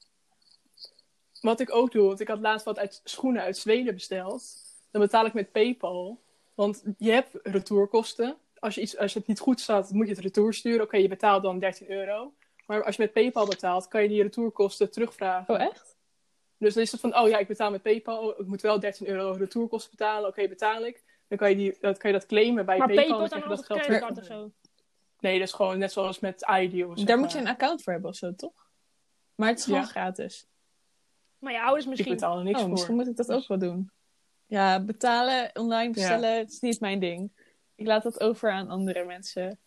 Wat ik ook doe, want ik had laatst wat uit schoenen uit Zweden besteld. Dan betaal ik met PayPal. Want je hebt retourkosten. Als, je iets, als het niet goed staat, moet je het retour sturen. Oké, je betaalt dan 13 euro. Maar als je met PayPal betaalt, kan je die retourkosten terugvragen. oh echt? Dus dan is het van, oh ja, ik betaal met PayPal. Oh, Ik moet wel 13 euro retourkosten betalen. Oké, betaal ik. Dan kan je, die, dat, kan je dat claimen bij Maar PayPal. PayPal dan dan dat een geld of zo. Nee, dat is gewoon net zoals met iDeal. Daar moet je een account voor hebben of zo, toch? Maar het is gewoon Ja. gratis. Maar je ouders Ik misschien. betaal er niks oh, voor. misschien moet ik dat ook wel doen. Ja, betalen, online bestellen, het is niet mijn ding. Ik laat dat over aan andere mensen.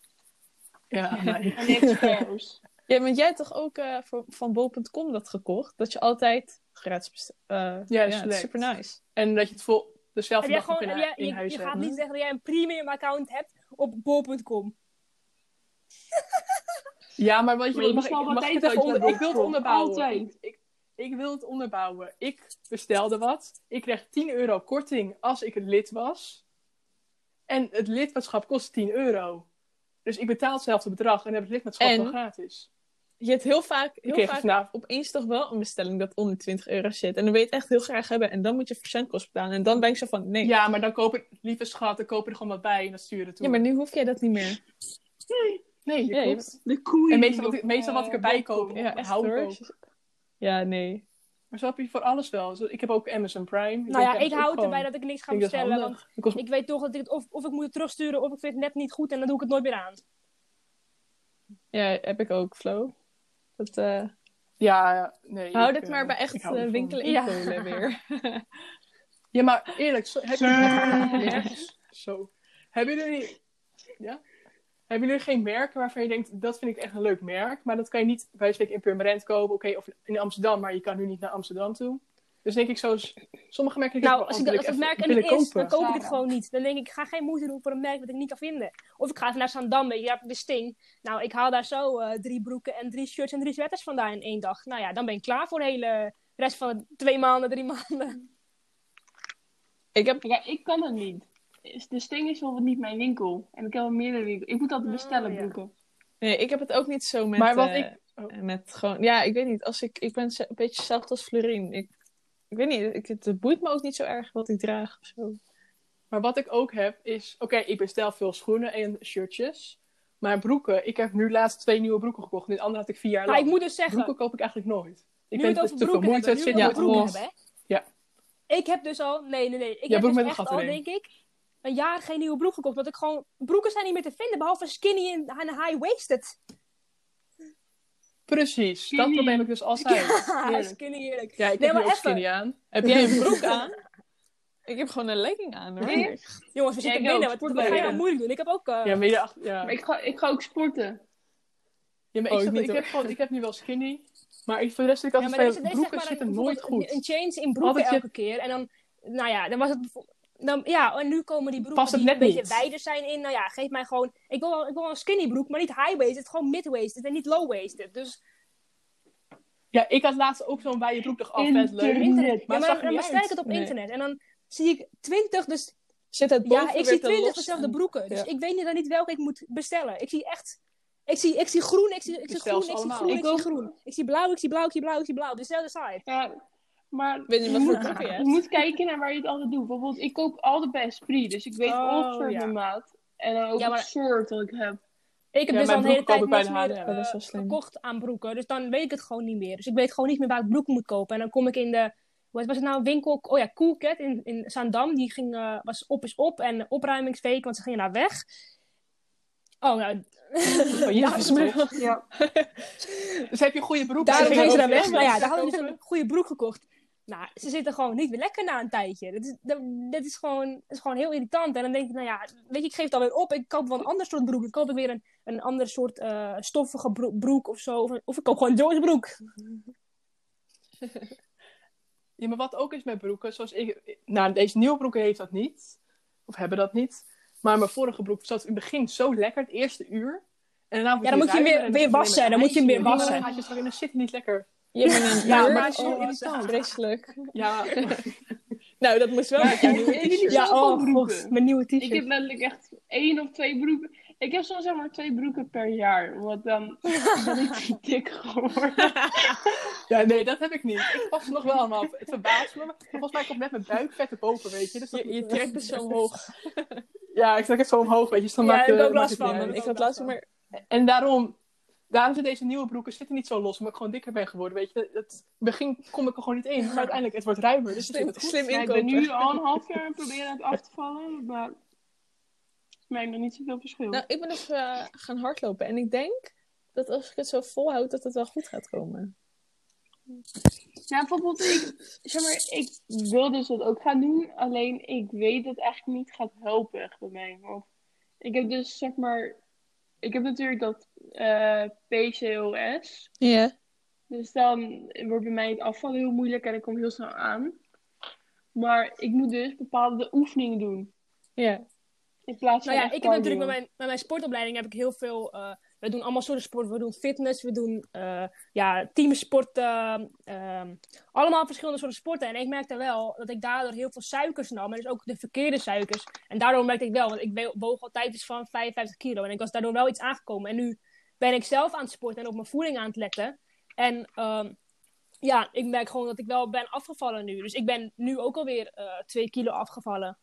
Ja. En experts. Ja, want jij hebt toch ook eh, voor, van bol.com dat gekocht? Dat je altijd gratis bestelt. Ja, ja, super nice. En dat je het vol dezelfde jij dag nog gewoon, in, in je, huis je hebt. gaat niet zeggen dat jij een premium account hebt op bol.com. Ja, maar wat je, je mag, ik, mag het onder, wil het onderbouwen. Altijd. Ik, ik wil het onderbouwen. Ik bestelde wat. Ik kreeg 10 euro korting als ik het lid was. En het lidmaatschap kost 10 euro. Dus ik betaal hetzelfde bedrag en heb het lidmaatschap En? dan gratis. Je hebt heel vaak, heel vaak vanavond. opeens toch wel een bestelling dat onder 20 euro zit. En dan wil je het echt heel graag hebben. En dan moet je verzendkosten betalen. En dan ben ik zo van, nee. Ja, maar dan koop ik, lieve schat, dan koop je er gewoon wat bij en dan stuur je het toe. Ja, maar nu hoef jij dat niet meer. Nee, je Ja, je klopt. De koeien. En meestal wat, ik, meestal wat ik erbij op, koop, eh, Ja, echt hou hoor. Ja, nee. Maar zo heb je voor alles wel. Ik heb ook Amazon Prime. Nou ja, denk ik hou gewoon- erbij dat ik niks ga ik bestellen. Want kost- ik weet toch dat ik het of, of ik moet het terugsturen of ik vind het net niet goed en dan doe ik het nooit meer aan. Ja, heb ik ook, Flo. Dat, eh Ja, nee. Hou ik, dit eh, maar bij echt eh, winkelen in Ja. Polen weer. Ja, maar eerlijk, zo, heb je Zo. Hebben jullie, ja? Hebben jullie geen merken waarvan je denkt, dat vind ik echt een leuk merk, maar dat kan je niet bij spreken in Purmerend kopen, oké, of in Amsterdam, maar je kan nu niet naar Amsterdam toe. Dus denk ik zo, sommige merken ik Nou, als, ik, als het merk er wil niet is, dan kopen. koop ik het gewoon niet. Dan denk ik, ik ga geen moeite doen voor een merk dat ik niet kan vinden. Of ik ga even naar Zandam, weet je, daar heb ik de Sting. Nou, ik haal daar zo eh, drie broeken en drie shirts en drie sweaters vandaan in één dag. Nou ja, dan ben ik klaar voor de hele rest van de twee maanden, drie maanden. ik heb, Ja, ik kan het niet. De Sting is wel niet mijn winkel. En ik heb wel meerdere winkels. Ik moet altijd Oh, bestellen ja. broeken. nee, ik heb het ook niet zo met... Maar wat eh, ik- oh. Met gewoon... Ja, ik weet niet. Als ik, ik ben een beetje hetzelfde als Florien. Ik, ik weet niet. Ik, het boeit me ook niet zo erg wat ik draag of zo. Maar wat ik ook heb is, oké, ik bestel veel schoenen en shirtjes, maar broeken, ik heb nu laatst twee nieuwe broeken gekocht, en de andere had ik vier jaar Maar lang. ik moet dus zeggen, Broeken koop ik eigenlijk nooit. Ik nu het te veel broeken moeite, hebben, het nu zit broeken hebben, hè. Ja. Ik heb dus al, nee, nee, nee. Ik Ja, heb broek dus met een echt gat al, erin. denk ik, een jaar geen nieuwe broek gekocht. Want ik gewoon, broeken zijn niet meer te vinden, behalve skinny en, en high-waisted. Precies, dat probleem heb ik dus altijd. Heerlijk. skinny heerlijk. Ja, ik Nee, heb maar ook even. skinny aan. Heb jij een broek aan? Ik heb gewoon een legging aan hoor. Nee. Jongens, we Ja, zitten ik binnen. ook, Wat, wat ga je nou moeilijk doen? Ik heb ook... eh, Ja, maar, je, ach- ja. Maar ik ga, ik ga ook sporten. Ja, maar Oh, ik, ik zat- niet, ik, heb gewoon, ik heb nu wel skinny. Maar ik, voor de rest, ik had Ja, maar deze, deze broeken zeg maar zitten een, nooit goed. Een change in broeken Altijd je- elke keer. En dan, nou ja, dan was het... Dan, ja, en nu komen die broeken Past die net een beetje niet. wijder zijn in. Nou ja, geef mij gewoon... Ik wil, wel- ik wil wel een skinny broek, maar niet high-waisted. Gewoon mid-waisted en niet low-waisted. Dus Ja, ik had laatst ook zo'n wijde broek. Dacht, oh, vet leuk. internet. Maar ja, maar dan bestel ik het op Nee. internet. En dan zie ik 20, dus Zit het boven ja, ik zie te 20 los dezelfde en- broeken. Dus Ja. ik weet niet dan niet welke ik moet bestellen. Ik zie echt... Ik zie, ik zie groen, ik zie, ik zie groen, ik zie groen, ik Ik zie groen. Ik zie blauw, ik zie blauw, ik zie blauw, ik zie blauw. Dezelfde site. Ja, maar Weet je wat je voor moet, je moet kijken naar waar je het altijd doet. Bijvoorbeeld, ik koop altijd bij Esprit. Dus ik weet Oh, ja. mijn maat. En dan ook Ja, maar- het soort dat ik heb. Ik heb Ja, dus al een hele tijd niks meer H&M. eh, gekocht aan broeken. Dus dan weet ik het gewoon niet meer. Dus ik weet gewoon niet meer waar ik broeken moet kopen. En dan kom ik in de... Wat was het nou? Een winkel... Oh ja, Cool Cat in, in Zaandam. Die ging, eh, was op is op. En opruimingsweek, want ze gingen daar weg. Oh, nou... Oh, ja. Dus heb je goede broek? Daarom gingen ze daar weg. Nou ja, daar hadden ze een goede broek gekocht. Nou, ze zitten gewoon niet meer lekker na een tijdje. Dat is, dat, dit is gewoon, dat is gewoon heel irritant. En dan denk ik, nou ja, weet je, ik geef het alweer op. Ik koop wel een ander soort broek. Dan koop ik weer een, een ander soort eh, stoffige bro- broek of zo. Of, of ik koop gewoon Joyce broek. Ja, maar wat ook is met broeken, zoals ik... Nou, deze nieuwe broeken heeft dat niet. Of hebben dat niet. Maar mijn vorige broek zat in het begin zo lekker, het eerste uur. En daarna Ja, dan moet je hem weer- weer wassen, dan moet je hem weer wassen. dan gaat je straks- dan zit niet lekker. Je bent een Ja, maar Oh. Vreselijk. Ja, Nou, dat moest wel Maar ik- nieuwe t-shirt. Ja, zoveel oh god, mijn nieuwe Ik heb t-shirt. letterlijk echt één of twee broeken. Ik heb soms zeg maar twee broeken per jaar. Want dan ben ik te dik geworden. ja, nee, dat heb ik niet. Ik pas nog wel allemaal. Het verbaast me. Volgens mij komt net mijn buikvet erboven, weet je. Dus dat, Je, je trekt het zo omhoog. Ja, ik trek het zo omhoog, weet je. Dus dan Ja, ik eh, ook last van. Ik had laatst maar... En daarom, daarom zitten deze nieuwe broeken zitten niet zo los, omdat ik gewoon dikker ben geworden, weet je. Het, in het begin kom ik er gewoon niet in, maar uiteindelijk, het wordt ruimer, dus het Slim, het goed. slim Ja, ik ben nu al een half jaar aan het proberen het af te vallen. Maar ik merk nog niet zoveel verschil. Nou, ik ben dus eh, gaan hardlopen. En ik denk dat als ik het zo volhoud, dat het wel goed gaat komen. Ja, bijvoorbeeld, ik, zeg maar, ik wil dus dat ook gaan doen. Alleen ik weet dat het eigenlijk niet gaat helpen echt bij mij. Want ik heb dus, zeg maar, ik heb natuurlijk dat eh, PCOS. Ja. Dus dan wordt bij mij het afvallen heel moeilijk en ik kom heel snel aan. Maar ik moet dus bepaalde oefeningen doen. Ja. In plaats van Nou ja, ik heb natuurlijk met mijn, met mijn sportopleiding heb ik heel veel. eh, we doen allemaal soorten sport. We doen fitness, we doen eh ja, teamsporten. ehm, allemaal verschillende soorten sporten. En ik merkte wel dat ik daardoor heel veel suikers nam. En dus ook de verkeerde suikers. En daardoor merkte ik wel, want ik woog altijd iets van 55 kilo. En ik was daardoor wel iets aangekomen. En nu ben ik zelf aan het sporten en op mijn voeding aan het letten. En ehm, ja, ik merk gewoon dat ik wel ben afgevallen nu. Dus ik ben nu ook alweer eh 2 kilo afgevallen.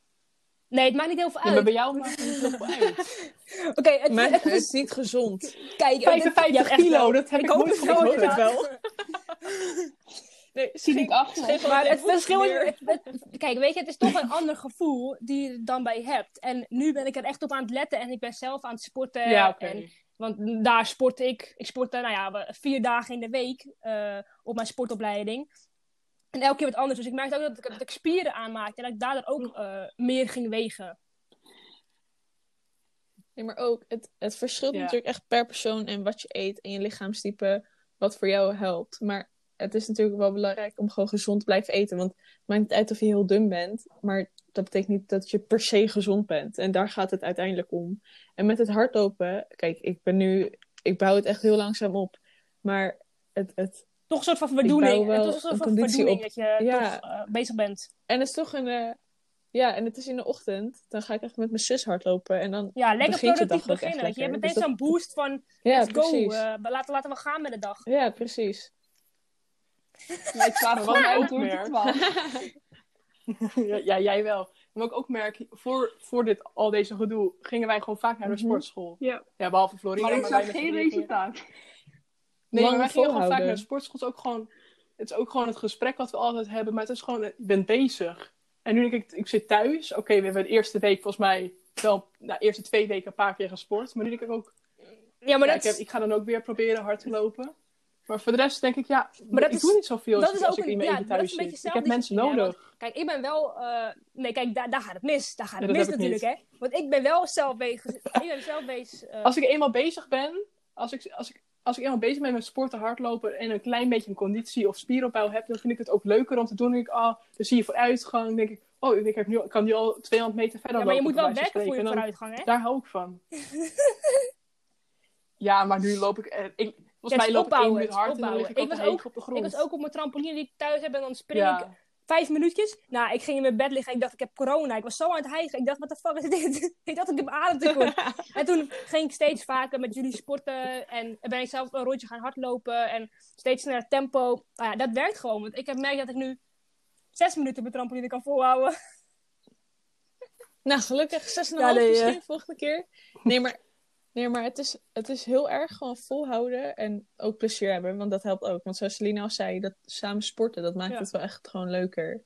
Nee, het maakt niet heel veel Ja, uit. maar bij jou maakt het niet heel veel uit. Oké, het, Maar het het is... is niet gezond. Kijk, 55 ja, echt kilo, wel. dat heb ik, hoop nooit het van wel, gehoord. het inderdaad. Nee, Zie ik af. Maar het verschil is... Kijk, weet je, het is toch een ander gevoel die je er dan bij hebt. En nu ben ik er echt op aan het letten en ik ben zelf aan het sporten. Ja, oké. en, want daar sport ik. Ik sport nou ja, vier dagen in de week eh, op mijn sportopleiding. En elke keer wat anders. Dus ik merkte ook dat ik, dat ik spieren aanmaakte en dat ik daardoor ook eh, meer ging wegen. Nee, maar ook, het, het verschilt Ja. natuurlijk echt per persoon en wat je eet en je lichaamstype, wat voor jou helpt. Maar het is natuurlijk wel belangrijk om gewoon gezond te blijven eten. Want het maakt niet uit of je heel dun bent, maar dat betekent niet dat je per se gezond bent. En daar gaat het uiteindelijk om. En met het hardlopen, kijk, ik ben nu, ik bouw het echt heel langzaam op. Maar het, het, Toch een soort van wel Het is een soort een van verdoening op. dat je Ja. toch eh, bezig bent. en het is toch een, eh, ja, en het is in de ochtend. Dan ga ik echt met mijn zus hardlopen en dan, Ja, lekker begint je productief dag ook echt beginnen. weet Je hebt lekker. meteen Dus zo'n boost van ja, let's go. eh, laten, laten we gaan met de dag. Ja, precies. Maar ik slaap gewoon wat ik uit ook merk- tot 12. ja, ja, jij wel. Maar ik ook merk, voor, voor dit, al deze gedoe, gingen wij gewoon vaak naar de Mhm. sportschool. Ja. Ja, behalve Florida. Maar ik zag geen resultaat. Nee, maar wij gingen gewoon vaak naar de sportschool. Het is ook gewoon het, is ook gewoon het gesprek wat we altijd hebben. Maar het is gewoon, je bent bezig. En nu denk ik, ik zit thuis. Oké, we hebben de eerste week volgens mij wel, nou, eerste twee weken een paar keer gesport. Maar nu denk ik ook, Ja, maar ja, dat ik, heb, ik ga dan ook weer proberen hard te lopen. Maar voor de rest denk ik, ja, Maar dat ik is- doe niet zoveel dat als, is ook ik in een- mijn ja, thuis is een beetje zit. Ik heb mensen nodig. Kijk, ik ben wel... eh, nee, kijk, daar, daar gaat het mis. Daar gaat het mis ik natuurlijk, hè. Want ik ben wel zelfbezig. ik ben zelfbezig... eh, Als ik eenmaal bezig ben, als ik, als ik, als ik eenmaal bezig ben met sporten, hardlopen en een klein beetje een conditie of spieropbouw heb, dan vind ik het ook leuker om te doen. Dan denk ik, oh, dan zie je vooruitgang. Dan denk ik, oh, ik, heb nu, ik kan nu al 200 meter verder ja, maar je lopen. moet wel werken voor je dan- vooruitgang, hè. Daar hou ik van. ja, maar nu loop ik... eh, ik volgens mij loop ik één minuut hard en dan lig ik, was ook- op de grond. Ik was ook op mijn trampoline die ik thuis heb en dan spring ik. Vijf minuutjes. Nou, ik ging in mijn bed liggen en ik dacht, ik heb corona. Ik was zo aan het hijgen. Ik dacht, wat de fuck is dit? ik dacht, ik heb ademtekort. en toen ging ik steeds vaker met jullie sporten. En ben ik zelf een rondje gaan hardlopen. En steeds sneller tempo. Nou ja, dat werkt gewoon. Want ik heb gemerkt dat ik nu zes minuten mijn trampoline kan volhouden. Nou, gelukkig 6,5 Ja, nee, misschien eh. volgende keer. Nee, maar, nee, maar het, is, het is heel erg gewoon volhouden en ook plezier hebben. Want dat helpt ook. Want zoals Selina al zei, dat samen sporten, dat maakt Ja. het wel echt gewoon leuker.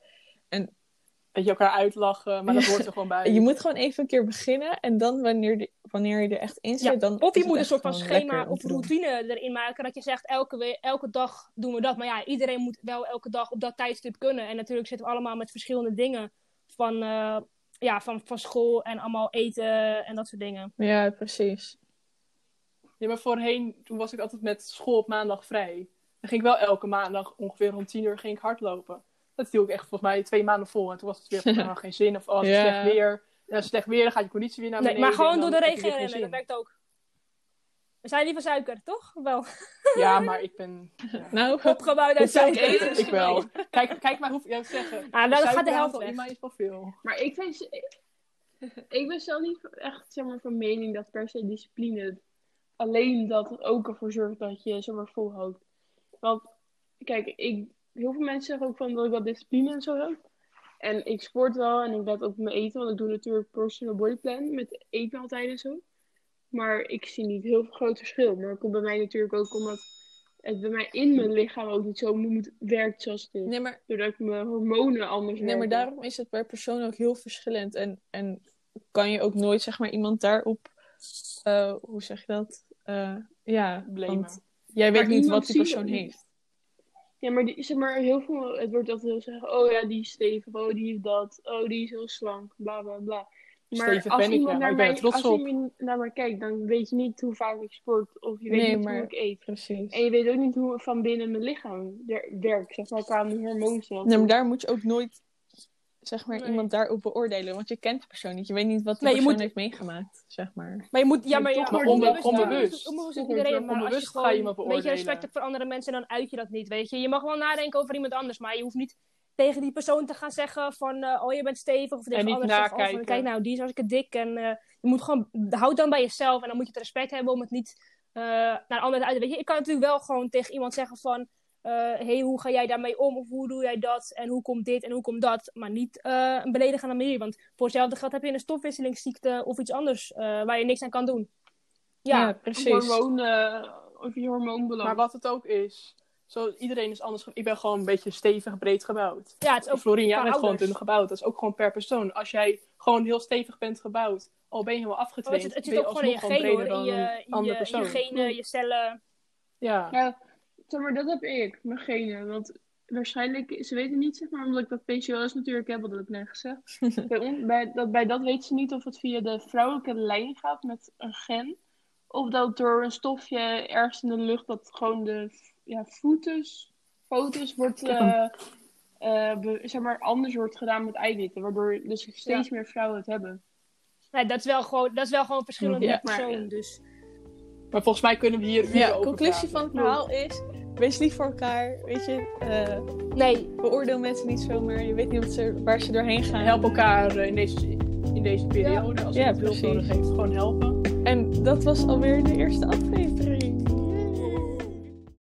Dat je elkaar uitlachen, maar dat hoort er gewoon bij. Je moet gewoon even een keer beginnen. En dan wanneer, de- wanneer je er echt in zit, Ja, dan of je moet een soort van schema of routine erin maken. Dat je zegt, elke, we- elke dag doen we dat. Maar ja, iedereen moet wel elke dag op dat tijdstip kunnen. En natuurlijk zitten we allemaal met verschillende dingen. Van, eh, ja, van, van school en allemaal eten en dat soort dingen. Ja, precies. Ja, maar voorheen, toen was ik altijd met school op maandag vrij. Dan ging ik wel elke maandag ongeveer rond tien uur ging ik hardlopen. Dat hield ik echt volgens mij twee maanden vol. En toen was het weer van, geen zin. Of oh, het is Ja. slecht weer. Ja, slecht weer, dan gaat je conditie weer naar Nee, beneden. maar gewoon door de regen rennen, dat werkt ook. We zijn liever suiker, toch? Wel. Ja, maar ik ben... Ja. Nou, Opgebouwd uit suiker. eten? ik wel. Kijk, kijk maar hoeveel... Ja, zeggen. Ah, nou, gaat de helft weg. in mij is wel veel. Maar ik vind... Ik ben zelf niet echt zeg maar, van mening dat per se discipline alleen dat het ook ervoor zorgt dat je zeg maar, volhoudt. Want kijk, ik, heel veel mensen zeggen ook van dat ik wel discipline en zo heb. En ik sport wel en ik let ook op mijn eten, want ik doe natuurlijk personal body plan met eetmaaltijden en zo. Maar ik zie niet heel veel groot verschil. Maar dat komt bij mij natuurlijk ook omdat het bij mij in mijn lichaam ook niet zo moet werkt zoals het is. nee, maar, Doordat ik mijn hormonen anders nee, maar daarom is het per persoon ook heel verschillend. En, en kan je ook nooit, zeg maar, iemand daarop... eh, hoe zeg je dat? Eh, ja, Blamen. want jij weet Maar niet wat die persoon heeft. Ja, maar die, zeg maar, heel veel, het wordt altijd heel zeggen, oh ja, die is stevig, oh die heeft dat, oh die is heel slank, bla bla bla. Maar als iemand naar ik ben mij, als iemand naar mij kijkt, dan weet je niet hoe vaak ik sport of je weet Nee, niet maar- hoe ik eet. Precies. En je weet ook niet hoe het van binnen mijn lichaam wer- werkt, zeg maar, qua mijn hormoonstand. Nee, maar daar moet je ook nooit zeg maar, Nee. iemand daarop beoordelen. Want je kent de persoon niet. Je weet niet wat die Nee, persoon moet- heeft meegemaakt, zeg maar. Maar je moet, ja, maar ja, Maar onbewust, onbewust. onbewust iedereen, maar als je onbewust gewoon ga je iemand een beetje respect hebt voor andere mensen, dan uit je dat niet, weet je. Je mag wel nadenken over iemand anders, maar je hoeft niet tegen die persoon te gaan zeggen van, eh, oh, je bent stevig, of tegen niet anderen zeggen, oh, van, kijk nou, die is hartstikke dik. En eh, je moet gewoon, houd dan bij jezelf en dan moet je het respect hebben om het niet eh, naar anderen uit te Weet je, ik kan natuurlijk wel gewoon tegen iemand zeggen van, eh hey, hoe ga jij daarmee om? Of hoe doe jij dat? En hoe komt dit en hoe komt dat? Maar niet eh, een beledigende manier. Want voor hetzelfde geld heb je een stofwisselingsziekte of iets anders eh, waar je niks aan kan doen. Ja, precies. Hormonen, of je hormoonbalans. Maar wat het ook is, zo, iedereen is anders. Ik ben gewoon een beetje stevig, breed gebouwd. ja het is ook Florien, jij bent gewoon dun gebouwd. Dat is ook gewoon per persoon. Als jij gewoon heel stevig bent gebouwd, al ben je helemaal afgetraind, het, het zit ook gewoon in je genen In je, in andere je, genen, je cellen. Ja. Ja, zeg maar, dat heb ik, mijn genen. Want waarschijnlijk, ze weten niet, zeg maar, omdat ik dat PCOS natuurlijk heb, dat heb ik net gezegd. bij, bij, dat, bij dat weten ze niet of het via de vrouwelijke lijn gaat met een gen. Of dat door een stofje ergens in de lucht, dat gewoon de ja, foetus, foetus wordt, eh, eh, be- zeg maar, anders wordt gedaan met eiwitten. Waardoor dus steeds meer vrouwen het hebben. Nee, dat is wel gewoon, dat is wel gewoon verschillend Ja, per maar- persoon. Dus. Maar volgens mij kunnen we hier uren Ja, over conclusie praten. van het verhaal is: wees lief voor elkaar. Weet je, eh, Nee, beoordeel mensen niet zomaar. Je weet niet ze, waar ze doorheen gaan. Help elkaar in deze, in deze periode. Als je Ja, hulp precies. nodig heeft, gewoon helpen. En dat was alweer de eerste aflevering.